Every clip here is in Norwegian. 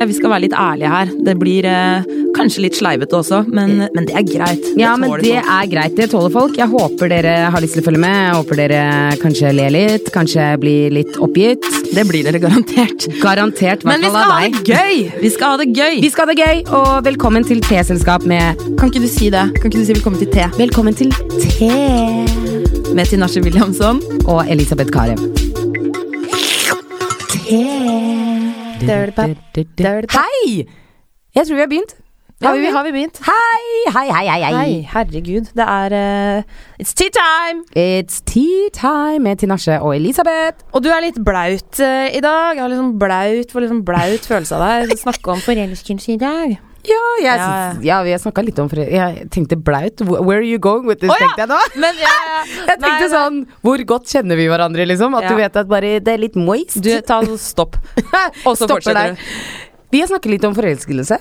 Vi skal være litt ærlige her. Det blir eh, kanskje litt sleivete også, men, men det er greit. Det Ja, men det folk. er greit. Det tåler folk. Jeg håper dere har lyst til å følge med. Jeg håper dere kanskje ler litt, kanskje blir litt oppgitt. Det blir dere garantert. Garantert, Men vi skal ha det gøy! Vi skal ha det gøy! Vi skal ha det gøy, og velkommen til Teselskap med Kan ikke du si det? Kan ikke du si velkommen til Te Velkommen til Te med Tinashe Williamson? og Elisabeth Carew. Hei! Jeg tror vi har begynt. Har vi, har vi begynt? Hei, hei, hei, hei, hei. Herregud. Det er uh, It's tea time! It's tea time med Tinashe og Elisabeth. Og du er litt blaut uh, i dag. Jeg har liksom blaut, får liksom blaut følelse av deg. Snakke om forelskelse i dag. Ja, jeg, Ja, syns- ja, vi har snakka litt om Jeg tenkte blaut. Where are you going with this, oh, ja. tenkte jeg nå. Men ja, Jeg tenkte sånn Hvor godt kjenner vi hverandre, liksom? At Ja. du vet at bare det er litt moist. Du, ta og stopp. Og så fortsetter du. Vi har snakket litt om forelskelse.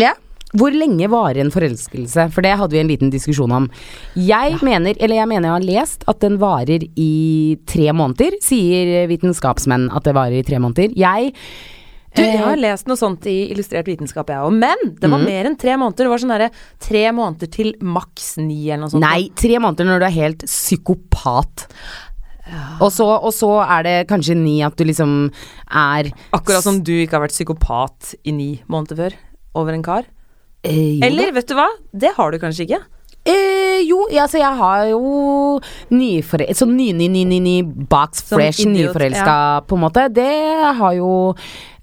Ja. Hvor lenge varer en forelskelse? For det hadde vi en liten diskusjon om. Jeg mener, eller jeg mener jeg har lest at den varer i tre måneder, sier vitenskapsmenn at det varer i tre måneder. Jeg Du, jeg eh, har lest noe sånt i Illustrert vitenskap, jeg òg. Men det var mm. mer enn tre måneder. Det var sånn derre tre måneder til maks ni, eller noe sånt. Nei, tre måneder når du er helt psykopat. Og, så, og så er det kanskje ni at du liksom er Akkurat som du ikke har vært psykopat i ni måneder før. Over en kar. eh. Eller, vet du hva? Det har du kanskje ikke. Eh, jo, ja, altså jeg har jo nyforelska Sånn ny-ny-ny-ny box Sånn fresh, nyforelska, nyforelska, på en måte. Det har jo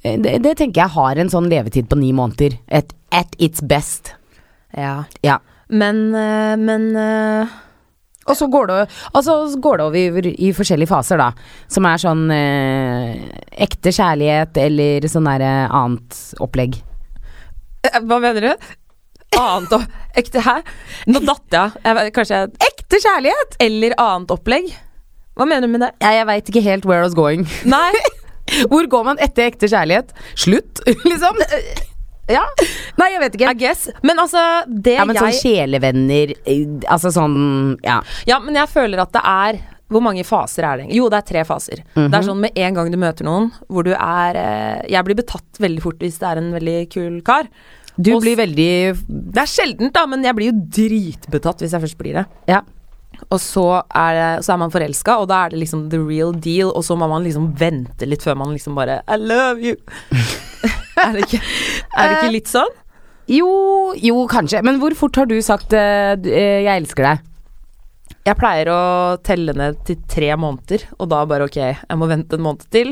eh, det, det tenker jeg har en sånn levetid på ni måneder. At, at its best. Ja. Ja. Men, eh, men eh, Og så går det, altså, så går det over i forskjellige faser, da. Som er sånn eh, ekte kjærlighet eller sånn derre annet opplegg. Hva mener du? Annet og Ekte hæ? Nå datt jeg. jeg. Kanskje jeg Ekte kjærlighet! Eller annet opplegg? Hva mener du med det? Jeg, jeg veit ikke helt where I was going. Nei. Hvor går man etter ekte kjærlighet? Slutt, liksom? Ja. Nei, jeg vet ikke. I guess. Men altså, det Ja, men sånn jeg sjelevenner eh, Altså sånn Ja. Ja, men jeg føler at det er Hvor mange faser er det? Jo, det er tre faser. Det er sånn med en gang du møter noen hvor du er eh, Jeg blir betatt veldig fort hvis det er en veldig kul kar. Du blir veldig Det er sjeldent, da, men jeg blir jo dritbetatt hvis jeg først blir det. Ja. Og så er, det, så er man forelska, og da er det liksom the real deal, og så må man liksom vente litt før man liksom bare I love you. er, det ikke, er det ikke litt sånn? Jo, jo, kanskje. Men hvor fort har du sagt uh, eh, 'jeg elsker deg'? Jeg pleier å telle ned til tre måneder, og da bare ok, jeg må vente en måned til.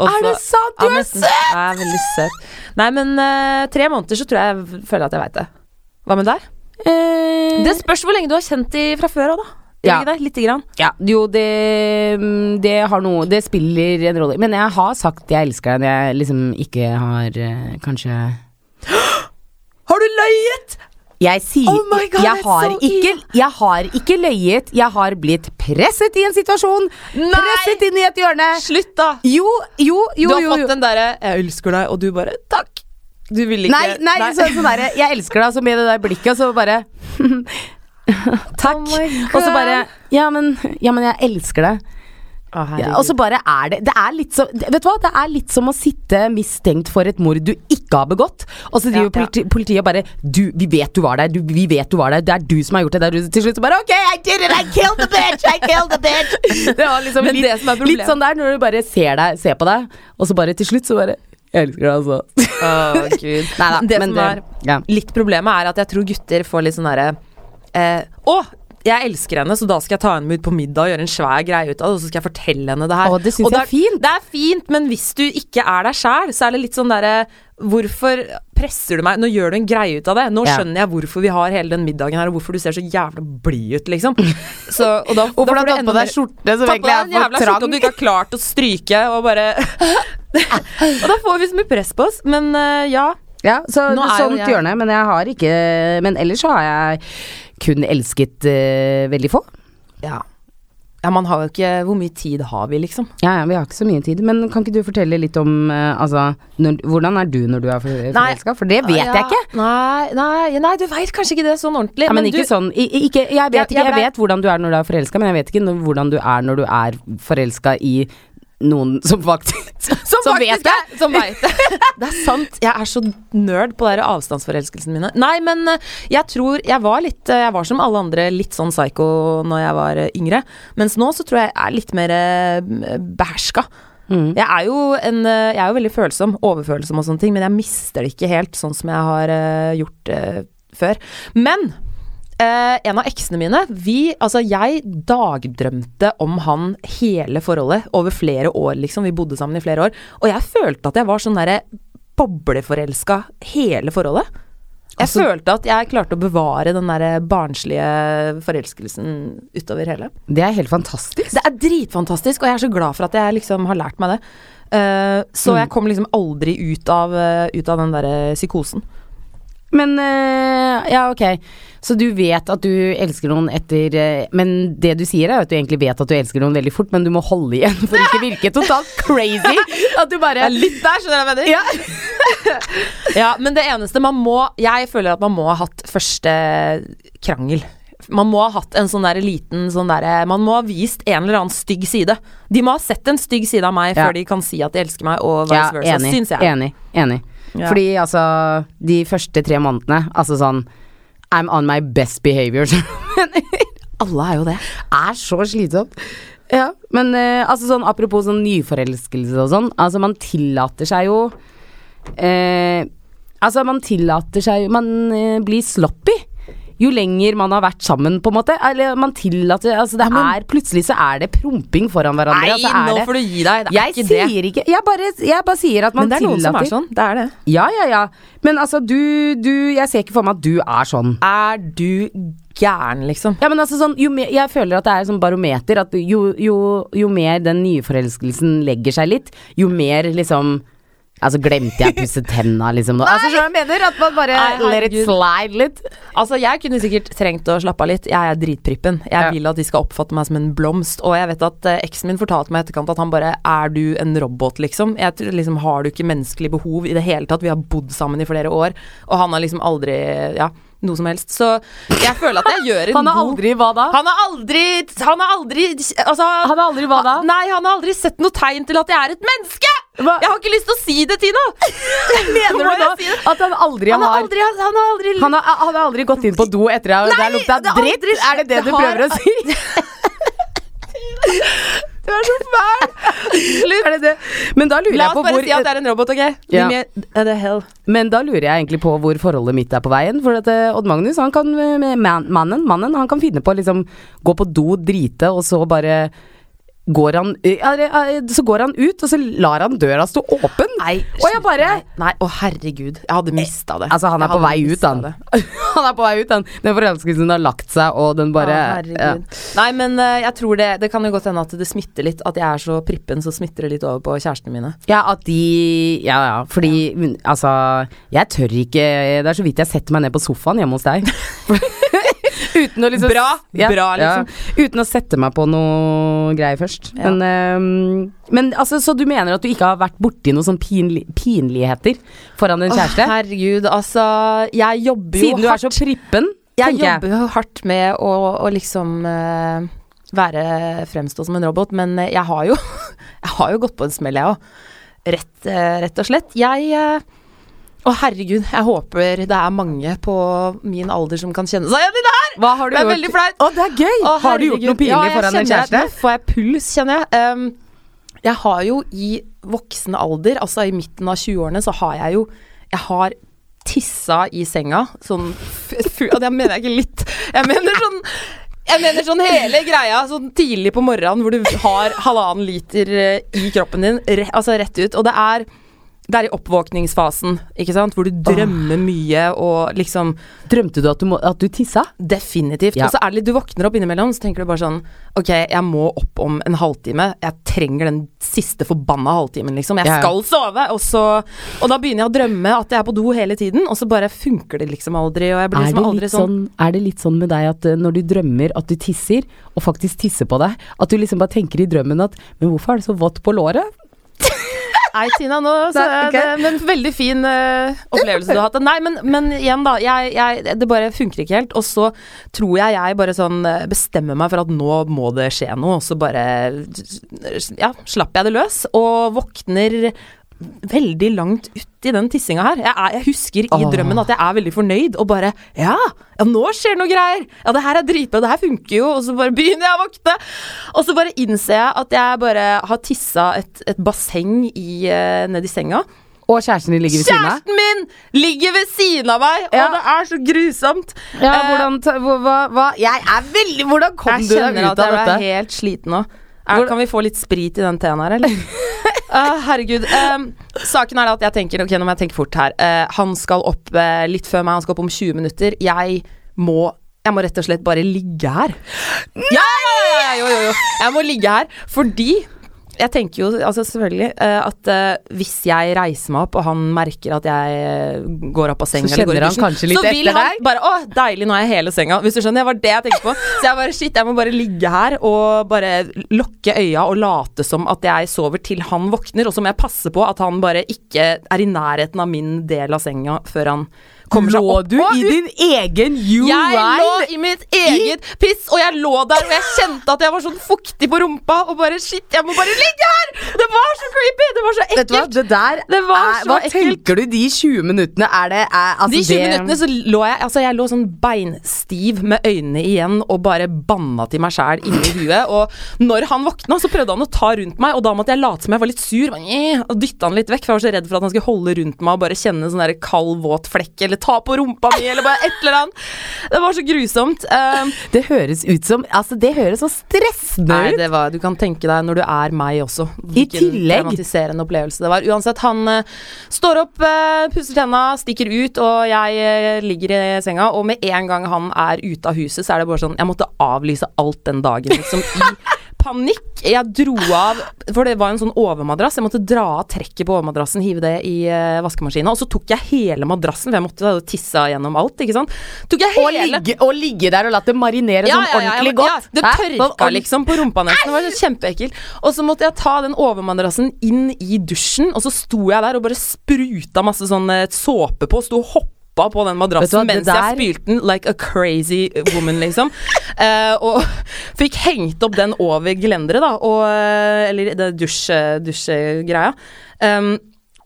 og Er det sant? Du Ja, er søt! Jeg er veldig søt. Nei, men uh, tre måneder så tror jeg jeg føler at jeg veit det. Hva med deg? Eh, Det spørs hvor lenge du har kjent de fra før òg, da. Ja. Lite grann. ja, jo, det, mm, det har noe Det spiller en rolle. Men jeg har sagt 'jeg elsker deg' når jeg liksom ikke har eh, kanskje Har du løyet?! Jeg sier Oh God, jeg, har so ikke, jeg har ikke løyet. Jeg har blitt presset i en situasjon. Nei! Presset inn i et hjørne. Slutt, da! Jo, jo, jo. du har fått den derre 'jeg elsker deg', og du bare 'takk'. Du vil ikke Nei, nei, nei. sånn derre Jeg elsker deg, og så med det der blikket, og så bare Takk. Oh og så bare ja men, ja, men jeg elsker deg. Oh, Ja, og så bare er det Det er litt som Vet du hva? Det er litt som å sitte mistenkt for et mord du ikke har begått, og så driver Ja, politi politiet bare Du, vi vet du var der. Du, vi vet du var der. Det er du som har gjort det. Det er. Til slutt så bare OK, I did it! I killed the bitch! I killed the bitch! Det var liksom litt, det som er problemet- litt sånn der når du bare ser, deg, ser på deg, og så bare til slutt så bare Jeg elsker deg, altså. Å, gud. Neida, det som det- er ja. litt problemet, er at jeg tror gutter får litt sånn derre eh, Å! Jeg elsker henne, så da skal jeg ta henne med ut på middag og gjøre en svær greie ut av det. Og så skal jeg fortelle henne det her. Å, det syns jeg er fint. Det er fint, men hvis du ikke er deg sjæl, så er det litt sånn derre Hvorfor presser du meg? Nå gjør du en greie ut av det. Nå skjønner jeg hvorfor vi har hele den middagen her, og hvorfor du ser så jævla blid ut, liksom. Så, og da, Hvorfor da får du tatt på deg skjorte som egentlig er for trang. skjorte, og du ikke har klart å stryke, og bare Og da får vi så mye press på oss. Men uh, ja. Ja, så sånt jeg- hjørne, men jeg har ikke Men ellers så har jeg kun elsket uh, veldig få. Ja. Ja, man har jo ikke Hvor mye tid har vi, liksom? Ja, ja, vi har ikke så mye tid. Men kan ikke du fortelle litt om uh, Altså, når, hvordan er du når du er for- forelska? For det vet Ja, jeg ikke. Nei, nei, nei du veit kanskje ikke det sånn ordentlig. Ja, men ikke du, sånn i- ikke, Jeg vet Jeg- ikke, jeg jeg vet hvordan du er når du er forelska, men jeg vet ikke når, hvordan du er når du er forelska i noen som faktisk Som, Som vet det! Som veit det. Det er sant. Jeg er så nerd på de avstandsforelskelsene mine. Nei, men eh, jeg tror Jeg var litt eh, Jeg var som alle andre litt sånn psycho når jeg var eh, yngre. Mens nå så tror jeg jeg er litt mer eh, beherska. Mm. Jeg er en Jeg er jo veldig følsom, overfølsom og sånne ting, men jeg mister det ikke helt sånn som jeg har gjort før. Men eh, en av eksene mine vi, Altså, jeg dagdrømte om han hele forholdet over flere år, liksom. Vi bodde sammen i flere år. Og jeg følte at jeg var sånn derre bobleforelska hele forholdet. Jeg Altså- følte at jeg klarte å bevare den der barnslige forelskelsen utover hele. Det er helt fantastisk. Det er dritfantastisk, og jeg er så glad for at jeg liksom har lært meg det. Uh, så Mm. jeg kom liksom aldri ut av, eh, ut av den derre psykosen. Men eh, ja, ok. Så du vet at du elsker noen etter eh, Men det du sier er at du egentlig vet at du elsker noen veldig fort, men du må holde igjen for ikke virke totalt crazy. At du bare er litt der, skjønner du hva jeg mener? Ja. Ja, men det eneste man må Jeg føler at man må ha hatt første krangel. Man må ha hatt en sånn der liten sånn derre Man må ha vist en eller annen stygg side. De må ha sett en stygg side av meg Ja. før de kan si at de elsker meg, og Ja, versa, syns jeg. Enig. Enig. Ja. Fordi altså, de første tre månedene, altså sånn I'm on my best behavior. Alle er jo det. er så slitsomt. Ja, men eh, altså sånn apropos sånn nyforelskelse og sånn, altså man tillater seg jo eh, Altså man tillater seg Man eh, blir sloppy. Jo lenger man har vært sammen, på en måte. Eller man tillater Altså det er Plutselig så er det promping foran hverandre. Nei, altså, nå det, får du gi deg. Det er jeg ikke det. sier ikke jeg bare, jeg bare sier at man tillater. Men det er noen som er sånn. Det er det. Ja, ja, ja. Men altså, du, du Jeg ser ikke for meg at du er sånn. Er du gæren, liksom? Ja, men altså sånn, jo mer, Jeg føler at det er sånn barometer. At jo, jo, jo mer den nye forelskelsen legger seg litt, jo mer liksom Altså, glemte jeg å pusse tenna, liksom? Nå? Altså, jeg mener? At man bare Nei, let it slide litt. Altså, jeg kunne sikkert trengt å slappe av litt. Jeg er dritprippen. Jeg Ja. vil at de skal oppfatte meg som en blomst. Og jeg vet at eh, eksen min fortalte meg i etterkant at han bare Er du en robot, liksom? Jeg liksom Har du ikke menneskelig behov i det hele tatt? Vi har bodd sammen i flere år, og han har liksom aldri Ja, noe som helst. Så jeg føler at jeg gjør en Han har aldri hva da? Han har aldri Han har aldri Altså Han har aldri hva da? Nei, han har aldri sett noe tegn til at jeg er et menneske! Hva? Jeg har ikke lyst til å si det, Tina! Mener du si det? at han aldri Han har aldri Han har aldri han har, han har aldri gått inn på do etter at det har lukta dritt? aldri. Er det det du prøver å si? Du er så fæl! Slutt! Det det? Men da lurer La jeg oss på bare hvor si at det er en robot, ok? Ja. meg the hell. Men da lurer jeg egentlig på hvor forholdet mitt er på veien. For at eh, Odd Magnus, han kan eh, man, mannen, mannen, han kan finne på å liksom gå på do, drite, og så bare går han eh, eh, Så går han ut, og så lar han døra stå åpen. Nei, Og jeg bare Nei, nei, å herregud. Jeg hadde mista det. Altså, han er på vei ut, han. han er på vei ut, han. Den forelskelsen har lagt seg, og den bare Å, ja. Nei, men eh, jeg tror det Det kan jo godt hende at det smitter litt. At jeg er så prippen, så smitter det litt over på kjærestene mine. Ja, at de Ja, ja. Fordi altså Jeg tør ikke Det er så vidt jeg setter meg ned på sofaen hjemme hos deg. Uten å liksom Bra, bra, liksom. Ja, uten å sette meg på noe greier først. Ja. Men, øhm, men altså, så du mener at du ikke har vært borti noen sånn pinli pinligheter foran en kjæreste? kjæreste? herregud, altså Jeg jobber jo Siden du er så prippen, Jeg jobber jo hardt med å, å liksom uh, være fremstå som en robot, men eh, jeg har jo Jeg har jo gått på en smell, jeg òg. Rett, uh, rett og slett. Jeg eh, Å, herregud, jeg håper det er mange på min alder som kan kjenne seg igjen i det her! Hva har du Det er gjort? veldig flaut. Å, det er gøy! Å, har du gjort noe pinlig Ja, foran en kjæreste? Nå får jeg puls, kjenner jeg. Um, jeg har jo i voksen alder, altså i midten av 20-årene, så har jeg jo Jeg har tissa i senga. Sånn Og det mener jeg ikke litt. Jeg mener sånn jeg mener sånn hele greia sånn tidlig på morgenen hvor du har halvannen liter eh, i kroppen din, altså rett ut. Og det er det er i oppvåkningsfasen, ikke sant, hvor du drømmer mye og liksom Drømte du at du, må, at du tissa? Definitivt. Ja. Og så er det litt, du våkner opp innimellom, så tenker du bare sånn Ok, jeg må opp om en halvtime. Jeg trenger den siste forbanna halvtimen, liksom. Jeg skal sove! Og så Og da begynner jeg å drømme at jeg er på do hele tiden, og så bare funker det liksom aldri, og jeg blir liksom aldri sånn sånn, er det litt sånn med deg at eh, når du drømmer at du tisser, og faktisk tisser på deg, at du liksom bare tenker i drømmen at Men hvorfor er det så vått på låret? Nei, Tina, nå så, Nei, det, Men veldig fin uh, opplevelse du har hatt. Nei, men, men igjen, da. Jeg, jeg, det bare funker ikke helt. Og så tror jeg jeg bare sånn eh, bestemmer meg for at nå må det skje noe, og så bare Ja, slapper jeg det løs. Og våkner veldig langt uti den tissinga her. Jeg, er, jeg husker i Åh. drømmen at jeg er veldig fornøyd, og bare Ja, ja nå skjer det noe greier! Ja, det her er dritbra, det her funker jo. Og så bare begynner jeg å våkne. Og så bare innser jeg at jeg bare har tissa et, et basseng i, uh, nedi senga. Og kjæresten din ligger ved siden av? Kjæresten min ligger ved siden av meg, Ja. og det er så grusomt. Ja, Eh, hvordan, hva, hva, hva Jeg er veldig Hvordan kom jeg du deg kjenner ut at dette? jeg dette? er helt sliten nå. Er, kan vi få litt sprit i den teen her, eller? uh, herregud. Um, saken er at jeg tenker Ok, nå må jeg tenke fort her. Uh, han skal opp uh, litt før meg, han skal opp om 20 minutter. Jeg må jeg må rett og slett bare ligge her. Ja, ja, ja, ja, jo, jo, jo. Jeg må ligge her fordi jeg tenker jo altså selvfølgelig eh, at uh, hvis jeg reiser meg opp, og han merker at jeg eh, går opp av senga Så kjenner han kanskje litt så vil etter han deg? bare Å, deilig, nå er jeg hele senga. Hvis du skjønner. Det var det jeg tenkte på. Så jeg bare shit, jeg må bare ligge her og bare lukke øya og late som at jeg sover til han våkner. Og så må jeg passe på at han bare ikke er i nærheten av min del av senga før han kommer seg Lå du i din egen Jeg lå i mitt eget piss, og jeg lå der, og jeg kjente at jeg var sånn fuktig på rumpa, og bare shit, jeg må bare ligge her! Det var så creepy! Det var så ekkelt. Vet du hva, det der Det var er, så Hva ekkelt. tenker du de 20 minuttene er det er, altså De 20 det, minuttene så lå jeg Altså jeg lå sånn beinstiv med øynene igjen og bare banna til meg sjæl inni huet. Og når han våkna, så prøvde han å ta rundt meg, og da måtte jeg late som jeg var litt sur. Og dytta han litt vekk, for jeg var så redd for at han skulle holde rundt meg og bare kjenne sånn der kald, våt flekk, eller ta på rumpa mi, eller bare et eller annet. Det var så grusomt. Um, det høres ut som Altså, det høres så stressende Nei, ut. det var, du kan tenke deg når du er meg også. I tillegg. traumatiserende opplevelse det var. Uansett, han uh, står opp, uh, pusser tenna, stikker ut, og jeg uh, ligger i senga. Og med en gang han er ute av huset, så er det bare sånn Jeg måtte avlyse alt den dagen, liksom. I panikk. Jeg dro av For det var en sånn overmadrass. Jeg måtte dra av trekket på overmadrassen, hive det i uh, vaskemaskina. Og så tok jeg hele madrassen, for jeg måtte ha tissa gjennom alt, ikke sant. Tok jeg hele... og, ligge, og ligge der og la det marinere sånn ordentlig ja, godt. det tørka liksom på rumpa nesten. Det var så kjempeekkelt. Og så måtte jeg ta den overmadrassen inn i dusjen, og så sto jeg der og bare spruta masse sånn eh, såpe på. Sto og hoppa på den madrassen mens der- jeg spylte den like a crazy woman, liksom. uh, og fikk hengt opp den over gelenderet, da, og, eh, eller det dusjegreia. Um,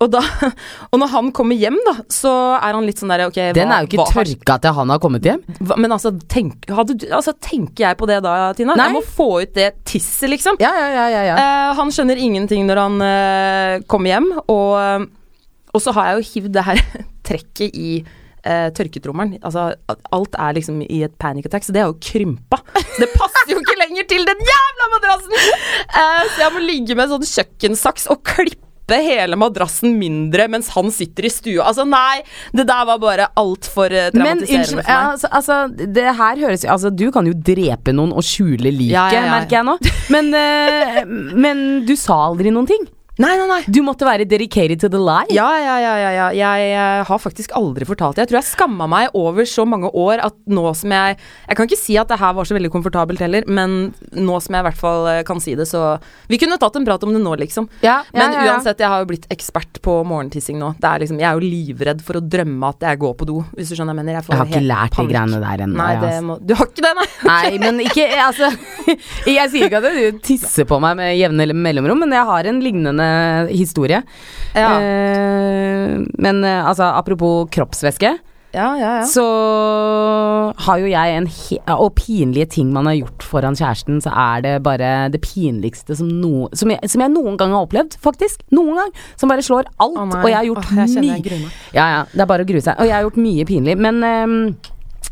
og, da, og når han kommer hjem, da, så er han litt sånn derre okay, Den er jo ikke tørka til han har kommet hjem. hva, men altså, tenk, hadde altså, tenker jeg på det da, Tina? Nei. Jeg må få ut det tisset, liksom. Ja, ja, ja, ja. Eh, han skjønner ingenting når han uh, kommer hjem, og, og så har jeg jo hivd det her trekket i uh, tørketrommelen. Altså, alt er liksom i et panic attack, så det er jo krympa. Så det passer jo ikke lenger til den jævla madrassen! Eh, så jeg må ligge med sånn kjøkkensaks og klippe hele madrassen mindre mens han sitter i stua. Altså, nei! Det der var bare altfor uh, Men unnskyld, for ja, altså, altså Det her høres Altså, du kan jo drepe noen og skjule liket, Ja, ja, ja. merker jeg nå. Men, eh, men du sa aldri noen ting. Nei, nei, nei. Du måtte være dedicated to the lie. Ja, ja, ja, ja, ja. Jeg, har faktisk aldri fortalt det. Jeg tror jeg skamma meg over så mange år at nå som jeg Jeg kan ikke si at det her var så veldig komfortabelt heller, men nå som jeg i hvert fall eh, kan si det, så Vi kunne tatt en prat om det nå, liksom. Ja, ja, Men ja, ja. uansett, jeg har jo blitt ekspert på morgentissing nå. Det er liksom, jeg er jo livredd for å drømme at jeg går på do, hvis du skjønner hva jeg mener. Jeg, får Jeg har ikke lært lært de greiene der ennå. Nei, det må Du har ikke det, nei? Nei, men ikke Altså, jeg sier ikke at du tisser på meg med jevne mellomrom, men jeg har en lignende historie. Ja, Eh, men eh, altså, apropos kroppsvæske, ja, ja. ja. så har jo jeg en Og pinlige ting man har gjort foran kjæresten, så er det bare det pinligste som, no som, jeg, som jeg noen gang har opplevd, faktisk. Noen gang. Som bare slår alt. Oh, og jeg har gjort oh, mye. Ja, ja, det er bare å grue seg. Og jeg har gjort mye pinlig. Men um,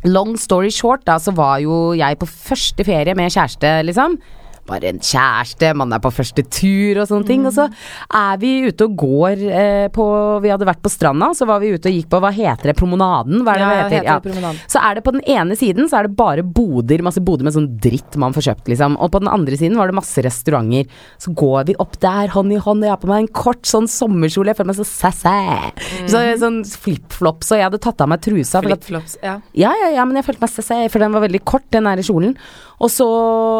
long story short, da, så var jo jeg på første ferie med kjæreste, liksom. Bare en kjæreste, man er på første tur og sånne ting. Og så er vi ute og går eh, på Vi hadde vært på stranda, så var vi ute og gikk på Hva heter det? Promenaden? Hva er det Ja, det heter? heter promenaden. Så er det på den ene siden så er det bare boder, masse boder med sånn dritt man får kjøpt, liksom. Og på den andre siden var det masse restauranter. Så går vi opp der hånd i hånd, og jeg har på meg en kort sånn sommerkjole, jeg føler meg så sassy. Så, sånn flipflops, og jeg hadde tatt av meg trusa. Flipflops. Ja. ja, ja, ja, men jeg følte meg sassy, for den var veldig kort, den nære kjolen. Og så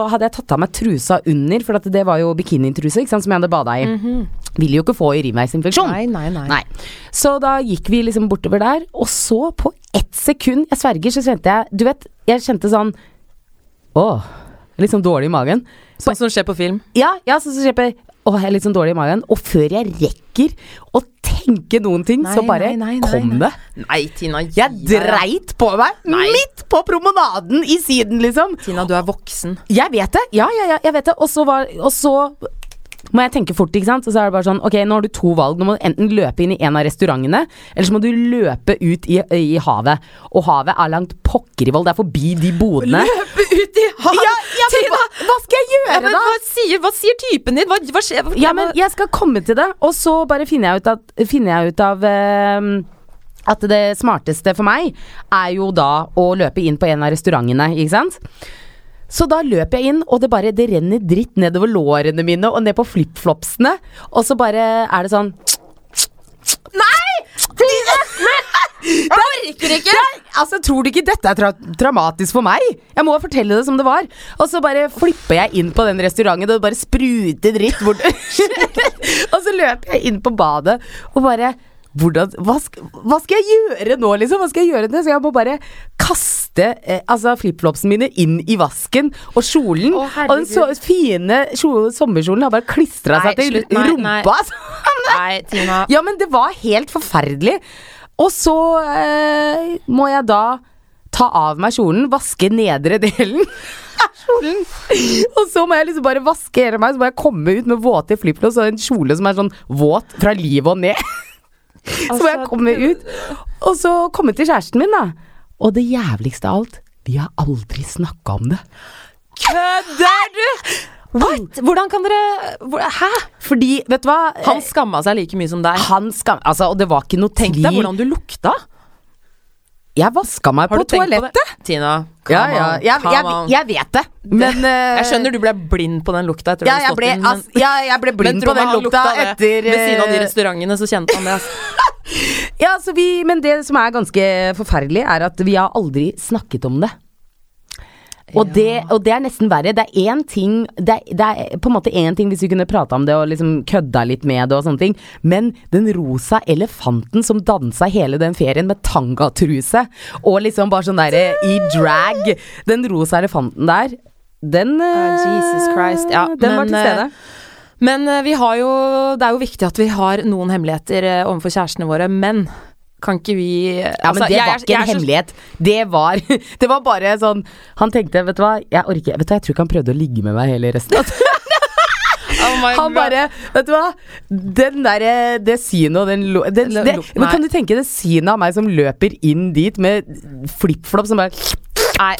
hadde jeg tatt av meg trusa under, for at det var jo bikinitruse, ikke sant, som jeg hadde bada i. Vil jo ikke få urinveisinfeksjon. Nei, nei, nei. Så da gikk vi liksom bortover der, og så på ett sekund, jeg sverger, så kjente jeg Du vet, jeg kjente sånn Åh, litt sånn dårlig i magen. Sånn som skjer på film. Ja, ja, sånn som skjer på Åh, jeg er litt sånn dårlig i magen. Og før jeg rekker å tenke noen ting, så bare nei, nei, nei, kom nei. det. Nei, Tina. gi Jeg dreit på meg Nei. midt på promenaden i Syden, liksom. Tina, du er voksen. Jeg vet det. Ja, ja, ja, jeg vet det. Og så, var, og så må jeg tenke fort, ikke sant. Og så er det bare sånn, ok, nå har du to valg. Nå må du enten løpe inn i en av restaurantene, eller så må du løpe ut i, i havet. Og havet er langt pokker i vold. Det er forbi de bodene. Løpe ut i havet! Ja, ja, men hva, hva skal jeg gjøre, Ja, men da? hva sier, hva sier typen din? Hva, hva skjer? Ja, men jeg skal komme til det, og så bare finner jeg ut, at, finner jeg ut av ehm, at det smarteste for meg er jo da å løpe inn på en av restaurantene, ikke sant? Så da løper jeg inn, og det bare det renner dritt nedover lårene mine og ned på flipflopsene. Og så bare er det sånn Nei! Tine! Jeg orker ikke! altså, Tror du ikke dette er tra traumatisk for meg? Jeg må fortelle det som det var. Og så bare flipper jeg inn på den restauranten, og det bare spruter dritt bort. og så løper jeg inn på badet og bare hvordan, hva, hva skal jeg gjøre nå, liksom? Hva skal jeg gjøre nå? Så jeg må bare kaste eh, altså flipflopsene mine inn i vasken, og kjolen Å, Og den så, fine sommerkjolen har bare klistra seg til slutt. Nei, nei. rumpa. altså. Nei, Tina. Ja, men det var helt forferdelig. Og så eh, må jeg da ta av meg kjolen, vaske nedre delen kjolen. Og så må jeg liksom bare vaske hele meg, så må jeg komme ut med våte flipflops og en kjole som er sånn våt fra livet og ned. Så må jeg Altså, komme ut, og så komme til kjæresten min, da. Og det jævligste av alt, vi har aldri snakka om det. Kødder du?! What? Hvordan kan dere Hæ? Fordi, vet du hva? Han skamma seg like mye som deg. han skam... Altså, og det var ikke noe Tenk tvil. deg hvordan du lukta. Jeg vaska meg på toalettet. på. Tina, Ja, ja. Jeg, jeg, jeg vet det, men uh, Jeg skjønner du ble blind på den lukta etter ja, du hadde stått ble, inn, men, ja, jeg ble blind men på den lukta, lukta etter Ved siden av de eh, restaurantene så kjente han det. Ja, så vi, men det som er ganske forferdelig, er at vi har aldri snakket om det. Og, Ja. det, og det er nesten verre. Det er én ting det er, det er på en måte én ting hvis vi kunne prata om det og liksom kødda litt med det og sånne ting, men den rosa elefanten som dansa hele den ferien med tangatruse og liksom bare sånn derre i drag, den rosa elefanten der, den uh, Jesus Christ, ja, Den var til stede. Men eh, vi har jo Det er jo viktig at vi har noen hemmeligheter eh, overfor kjærestene våre, men kan ikke vi Ja, men altså, det jeg var ikke jeg en er hemmelighet. Det var Det var bare sånn Han tenkte, vet du hva, jeg orker Vet du hva, jeg tror ikke han prøvde å ligge med meg hele resten av Oh Han bare Vet du hva, den der, Det synet og den den, det, Men kan du tenke det synet av meg som løper inn dit med flipflop som bare Nei,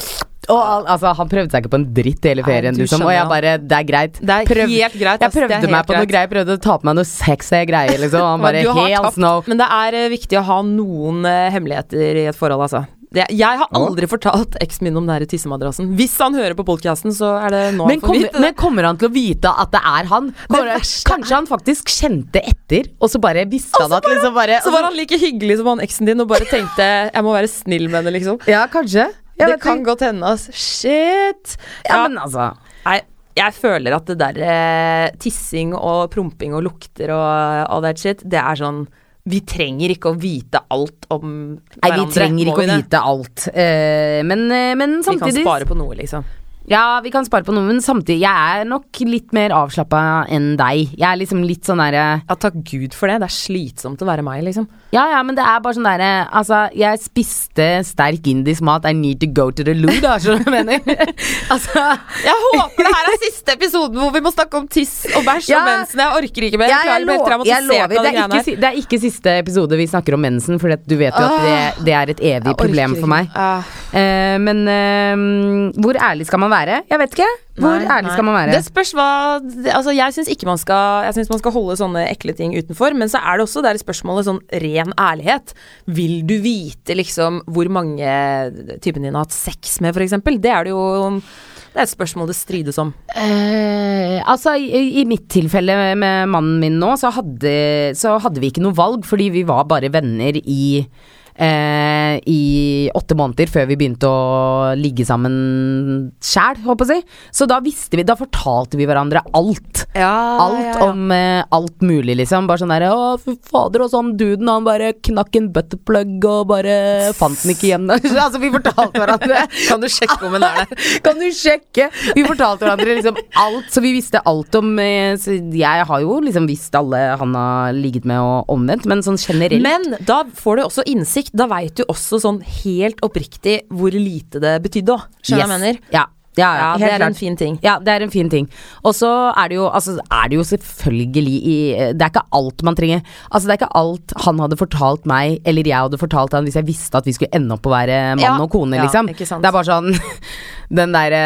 og, al- altså, Han prøvde seg ikke på en dritt hele Nei, ferien, du liksom. Og jeg bare Det er greit. det er Prøv- helt greit. jeg ass, det er prøvde helt meg på noe greit. greier, prøvde å ta på meg noe sexy greier, liksom. Og han bare Helt no. Men det er uh, viktig å ha noen uh, hemmeligheter i et forhold, altså. Det, jeg har aldri fortalt eksen min om den tissemadrassen. Hvis han hører på podkasten, så er det nå Men han får kommer, vite det. men kommer han til å vite at det er han? Kommer, verste kanskje han faktisk kjente etter, og så bare visste han at liksom bare Så var han like hyggelig som han eksen din og bare tenkte jeg må være snill med henne, liksom. Ja, kanskje. Jeg det kan ikke. godt hende, altså. Shit. Ja, men altså jeg, jeg føler at det der eh, tissing og promping og lukter og all that shit, det er sånn Vi trenger ikke å vite alt om Nei, vi trenger ikke vi å vite alt. Eh, men, eh, men Vi kan spare på noe, liksom. Ja, vi kan spare på noe, men samtidig Jeg er nok litt mer avslappa enn deg. Jeg er liksom litt sånn derre Ja, takk Gud for det. Det er slitsomt å være meg, liksom. Ja, ja, men det er bare sånn derre Altså, jeg spiste sterk indisk mat. I need to go to the loo, da, skjønner du hva jeg mener? altså Jeg håper det her er siste episoden hvor vi må snakke om tiss og bæsj Ja. og mensen. Jeg orker ikke mer. Ja, Jeg jeg, Jeg jeg lover. Det er, ikke, det er ikke siste episode vi snakker om mensen, for du vet jo at det, det er et evig problem for meg. Eh, men uh, hvor ærlig skal man være? Jeg vet ikke. Hvor Nei, ærlig nei. skal man være? Det spørs hva Altså, jeg syns ikke man skal Jeg synes man skal holde sånne ekle ting utenfor, men så er det også det er spørsmålet sånn ren ærlighet. Vil du vite liksom hvor mange typen din har hatt sex med, for eksempel? Det er det jo Det er et spørsmål det strides om. Eh, altså, i, i mitt tilfelle med mannen min nå, så hadde, så hadde vi ikke noe valg, fordi vi var bare venner i eh, i åtte måneder før vi begynte å ligge sammen sjæl, håper jeg. Så da visste vi Da fortalte vi hverandre alt. Ja, Alt om eh, alt mulig, liksom. Bare sånn derre Å, fy fader, og sånn duden, han bare knakk en butterplug og bare fant den ikke igjen. altså, vi fortalte hverandre Kan du sjekke om hun er der? kan du sjekke? Vi fortalte hverandre liksom alt, så vi visste alt om eh, så Jeg har jo liksom visst alle han har ligget med og omvendt, men sånn generelt Men da får du også innsikt. Da veit du også sånn helt oppriktig hvor lite det betydde òg. Skjønner du hva jeg mener? Ja, ja, ja, Ja, det er en fin ting. Ja, det er en fin ting. Og så er det jo altså, er det jo selvfølgelig i Det er ikke alt man trenger. Altså Det er ikke alt han hadde fortalt meg, eller jeg hadde fortalt han hvis jeg visste at vi skulle ende opp å være mann og kone, liksom. Det er bare sånn Den derre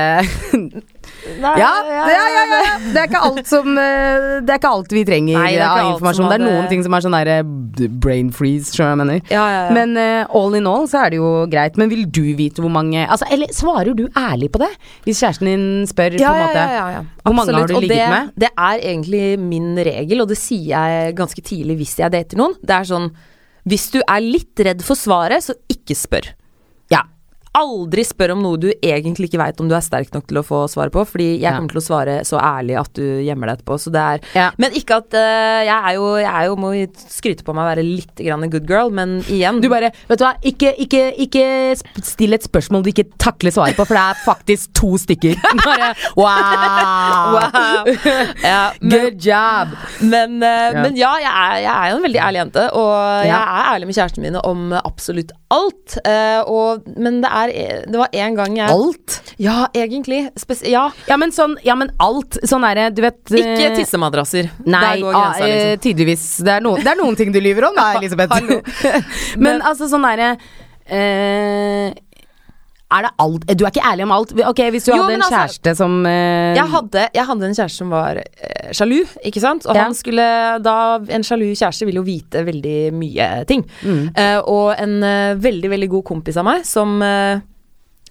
ja, ja, ja, ja. Det er ikke alt som eh, Det er ikke alt vi trenger Nei, ikke av informasjon. Det er noen ting som er sånn derre brain freeze, skjønner jeg mener. Ja, ja, ja. Men uh, all in all så er det jo greit. Men vil du vite hvor mange Altså, Eller svarer du ærlig på det? Hvis kjæresten din spør på en måte ja, ja, ja. Hvor mange har du ligget det, med? Det er egentlig min regel, og det sier jeg ganske tidlig hvis jeg dater noen. Det er sånn Hvis du er litt redd for svaret, så ikke spør. Aldri spør om noe du egentlig ikke veit om du er sterk nok til å få svar på, fordi jeg Ja. kommer til å svare så ærlig at du gjemmer deg etterpå. Så det er Ja. Men ikke at uh, jeg er jo Jeg er jo må skryte på meg å være litt grann en good girl, men igjen Du bare, vet du hva, ikke, ikke, ikke still et spørsmål du ikke takler svaret på, for det er faktisk to stykker. Bare, wow! Wow. Ja, men, Good job! men, uh, men ja, jeg er, jeg er jo en veldig ærlig jente, og jeg er ærlig med kjærestene mine om absolutt alt. Eh, og, men det er Det var en gang jeg Alt? Ja, egentlig. Spes ja. Ja, men sånn, ja, men alt. Sånn er det, du vet Ikke eh, tissemadrasser. Nei, Der går ah, grensa, eh, liksom. tydeligvis. Det er, noen, det er noen ting du lyver om, da, Elisabeth. men, Men altså, sånn derre eh, Er det alt Du er ikke ærlig om alt? Ok, hvis du Jo, hadde en altså, kjæreste som uh... Jeg hadde, jeg hadde en kjæreste som var uh, sjalu, ikke sant? Og Ja. han skulle da En sjalu kjæreste vil jo vite veldig mye ting. Mm. Uh, og en veldig, veldig god kompis av meg som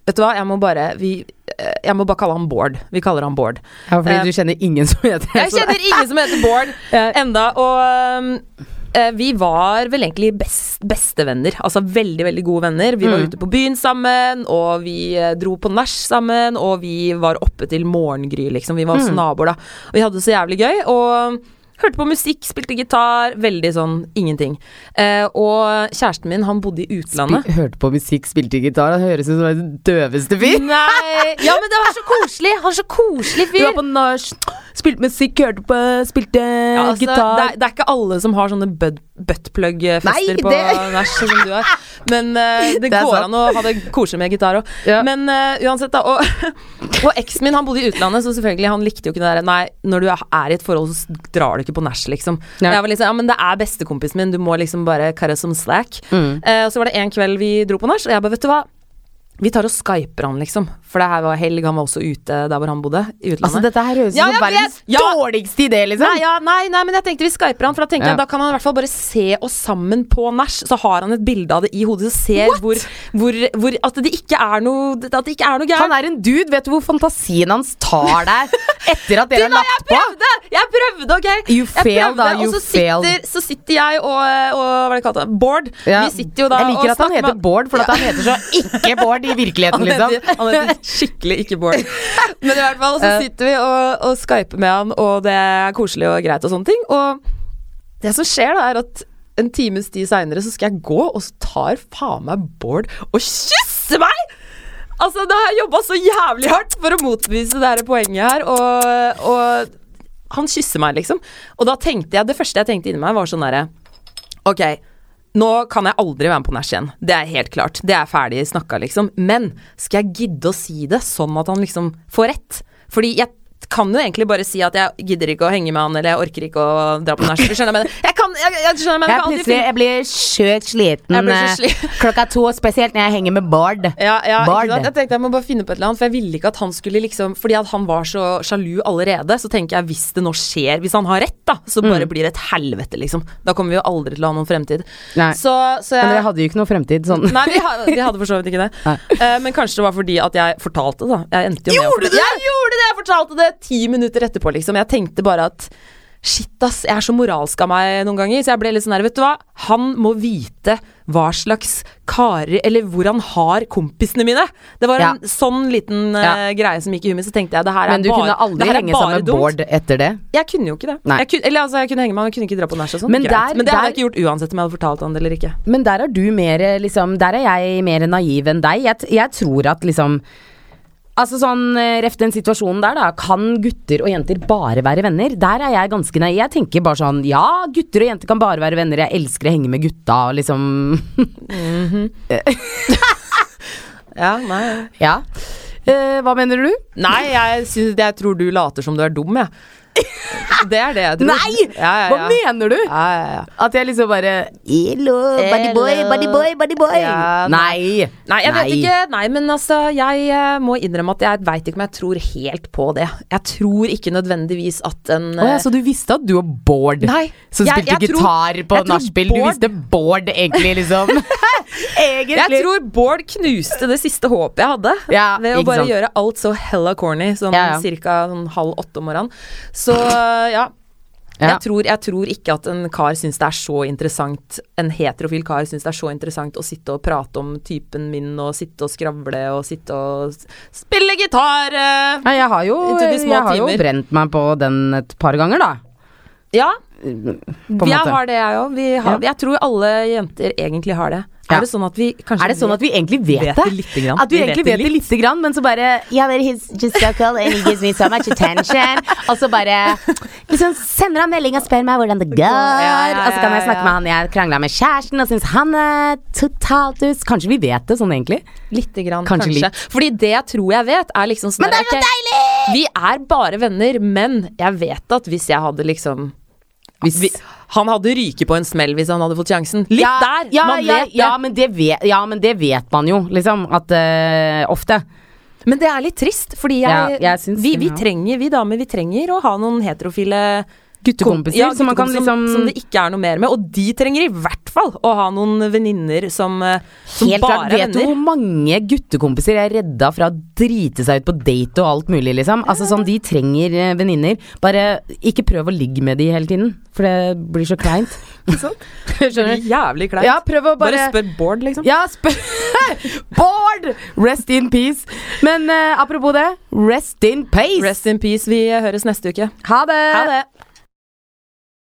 Vet du hva, jeg må bare vi, Jeg må bare kalle han Bård. Vi kaller han Bård. Ja, fordi du kjenner ingen som heter det. Jeg kjenner ingen som heter Bård enda, og vi var vel egentlig best, bestevenner. Altså veldig, veldig gode venner. Vi var Mm. ute på byen sammen, og vi eh, dro på nach sammen, og vi var oppe til morgengry, liksom. Vi var også Mm. naboer, da. Og vi hadde det så jævlig gøy. Og hørte på musikk, spilte gitar. Veldig sånn ingenting. Eh, og kjæresten min, han bodde i utlandet. Spil, hørte på musikk, spilte gitar. Han høres ut som den døveste fyr. Nei Ja, men det var så koselig! Han er så koselig Du fyr. var på nach, spilte musikk, hørte på Spilte Ja, altså, gitar. Det, det er ikke alle som har sånne bud- buttplug-fester på nach som du har. Men uh, det, Det går sant. an å ha det koselig med gitar òg. Ja. Men uh, uansett, da. Og, og eksen min han bodde i utlandet, så selvfølgelig han likte jo ikke det der Nei, når du er i et forhold, så drar du ikke på nach, liksom. Ja. Jeg var liksom, ja, men det er bestekompisen min, du må liksom bare karre som slack. Mm. Uh, og så var det en kveld vi dro på nach, og jeg bare, vet du hva. Vi tar og skyper han, liksom. For det her var helg, han var også ute der hvor han bodde. I utlandet. Altså, dette her høres ut Ja, som verdens. Ja. dårligste idé, liksom. Nei, ja, nei, nei, men jeg tenkte vi skyper han, for da tenker jeg da kan han i hvert fall bare se oss sammen på nach. Så har han et bilde av det i hodet, så ser hvor, hvor, hvor At det ikke er noe At det ikke er noe Han er en dude, vet du hvor fantasien hans tar deg etter at dere har lagt på? jeg prøvde! Jeg prøvde, OK? You failed, da. You og så sitter, så sitter jeg og, og Hva er det kalt? Bård. Vi sitter jo da Jeg liker at han heter Bård, for at han heter så ikke Bård i virkeligheten, Han liksom. heter, han heter skikkelig ikke Bård. Men i hvert fall, så sitter vi og, og skyper med han, og det er koselig og greit og sånne ting. Og det som skjer, da, er at en times tid seinere så skal jeg gå, og så tar faen meg Bård og kysser meg! Altså, da har jeg jobba så jævlig hardt for å motbevise det her poenget her, og, og han kysser meg, liksom. Og da tenkte jeg Det første jeg tenkte inni meg, var sånn derre Ok, nå kan jeg aldri være med på nach igjen. Det er helt klart. Det er ferdig snakka, liksom. Men skal jeg gidde å si det sånn at han liksom får rett? Fordi jeg kan jo egentlig bare si at jeg gidder ikke å henge med han, eller jeg orker ikke å dra på nach. Jeg? Jeg kan, jeg, jeg skjønner, men jeg kan aldri finne jeg blir sjukt sliten blir eh, sli- klokka to, spesielt når jeg henger med Bard. ja, ja, Bard. Jeg tenkte jeg må bare finne på et eller annet, for jeg ville ikke at han skulle liksom Fordi at han var så sjalu allerede, så tenker jeg hvis det nå skjer Hvis han har rett, da, så bare blir det et helvete, liksom. Da kommer vi jo aldri til å ha noen fremtid. Så, så jeg Men dere hadde jo ikke noe fremtid sånn. Nei, vi, ha, vi hadde for så vidt ikke det. Eh, men kanskje det var fordi at jeg fortalte det. da Jeg endte jo med å fortelle- Jeg gjorde det! Jeg fortalte det ti minutter etterpå, liksom. Jeg tenkte bare at Shit, ass. Jeg er så moralsk av meg noen ganger. Så jeg ble litt sånn her, vet du hva. Han må vite hva slags karer Eller hvor han har kompisene mine. Det var en sånn liten uh, greie som gikk i huet mitt. Så tenkte jeg det her er bare Men du bare kunne aldri henge sammen med. Bård etter det? Jeg kunne jo ikke det. Jeg kunne, eller altså, jeg kunne henge med, han, jeg kunne ikke dra på nach og sånn. Men der- men det hadde jeg ikke gjort uansett om jeg hadde fortalt han det eller ikke. Men der er du mer eh, liksom Der er jeg mer naiv enn deg. Jeg, jeg tror at liksom Altså sånn, eh, Ref den situasjonen der, da. Kan gutter og jenter bare være venner? Der er jeg ganske naiv. Jeg tenker bare sånn Ja, gutter og jenter kan bare være venner. Jeg elsker å henge med gutta, og liksom Ja, nei Ja. Eh, hva mener du? Nei, jeg, synes, jeg tror du later som du er dum, jeg. Det er det jeg tror. Nei! Ja, ja, Hva mener du? Ja, ja, ja. At jeg liksom bare Hello, buddy boy, Hello. buddy boy, buddy boy. Ja, nei. Nei, jeg vet ikke. Nei, men altså, jeg eh, må innrømme at jeg veit ikke om jeg tror helt på det. Jeg tror ikke nødvendigvis at en oh, ja, så du visste at du og Bård Nei, som jeg- spilte jeg tror- gitar på jeg nachspiel, du visste Bård egentlig, liksom? egentlig. Jeg tror Bård knuste det siste håpet jeg hadde. Ja, ved å bare sant. gjøre alt så hella corny, sånn Ja, ja. cirka sånn halv åtte om morgenen. Så ja. Ja. Jeg, tror, jeg tror ikke at en kar syns det er så interessant En heterofil kar syns det er så interessant å sitte og prate om typen min og sitte og skravle og sitte og spille gitar. eh. Nei, jeg har jo, jeg har jo brent meg på den et par ganger, da. Ja, jeg har det, jeg òg. Jeg tror alle jenter egentlig har det. Ja. Er det sånn at vi Er det sånn at vi egentlig vet, vet det? Litt grann? At vi, Vi egentlig vet det lite litt grann, men så bare Yeah, just so cool and he gives me so much attention. Og så bare liksom sender han melding og spør meg hvordan det går. ja, Og så kan jeg snakke ja. med han jeg krangla med kjæresten, og syns han er totalt us. Kanskje vi vet det sånn egentlig? Lite grann, Kanskje kanskje. litt. Fordi det jeg tror jeg vet, er liksom sånn Men det er så ok, deilig! Vi er bare venner, men jeg vet at hvis jeg hadde liksom Hvis- vi, Han hadde ryket på en smell hvis han hadde fått sjansen. Litt ja, der! Ja, man ja, vet det. men det vet, ja, men det vet man jo, liksom. At uh, ofte. Men det er litt trist, fordi jeg, jeg vi, vi trenger, vi damer, vi trenger å ha noen heterofile Guttekompiser ja, som man kan liksom som, som det ikke er noe mer med. Og de trenger i hvert fall å ha noen venninner som, eh, som Helt bare klart, Vet du hvor mange guttekompiser er redda fra å drite seg ut på date og alt mulig, liksom? Altså sånn, De trenger eh, venninner. Bare ikke prøv å ligge med de hele tiden, for det blir så kleint. Det Skjønner blir du? jævlig kleint. Ja, bare bare, spør Bård, liksom. Ja, spør Bård! Rest in peace. Men uh, apropos det, rest in peace. Rest in peace. Vi høres neste uke. Ha det. Ha det.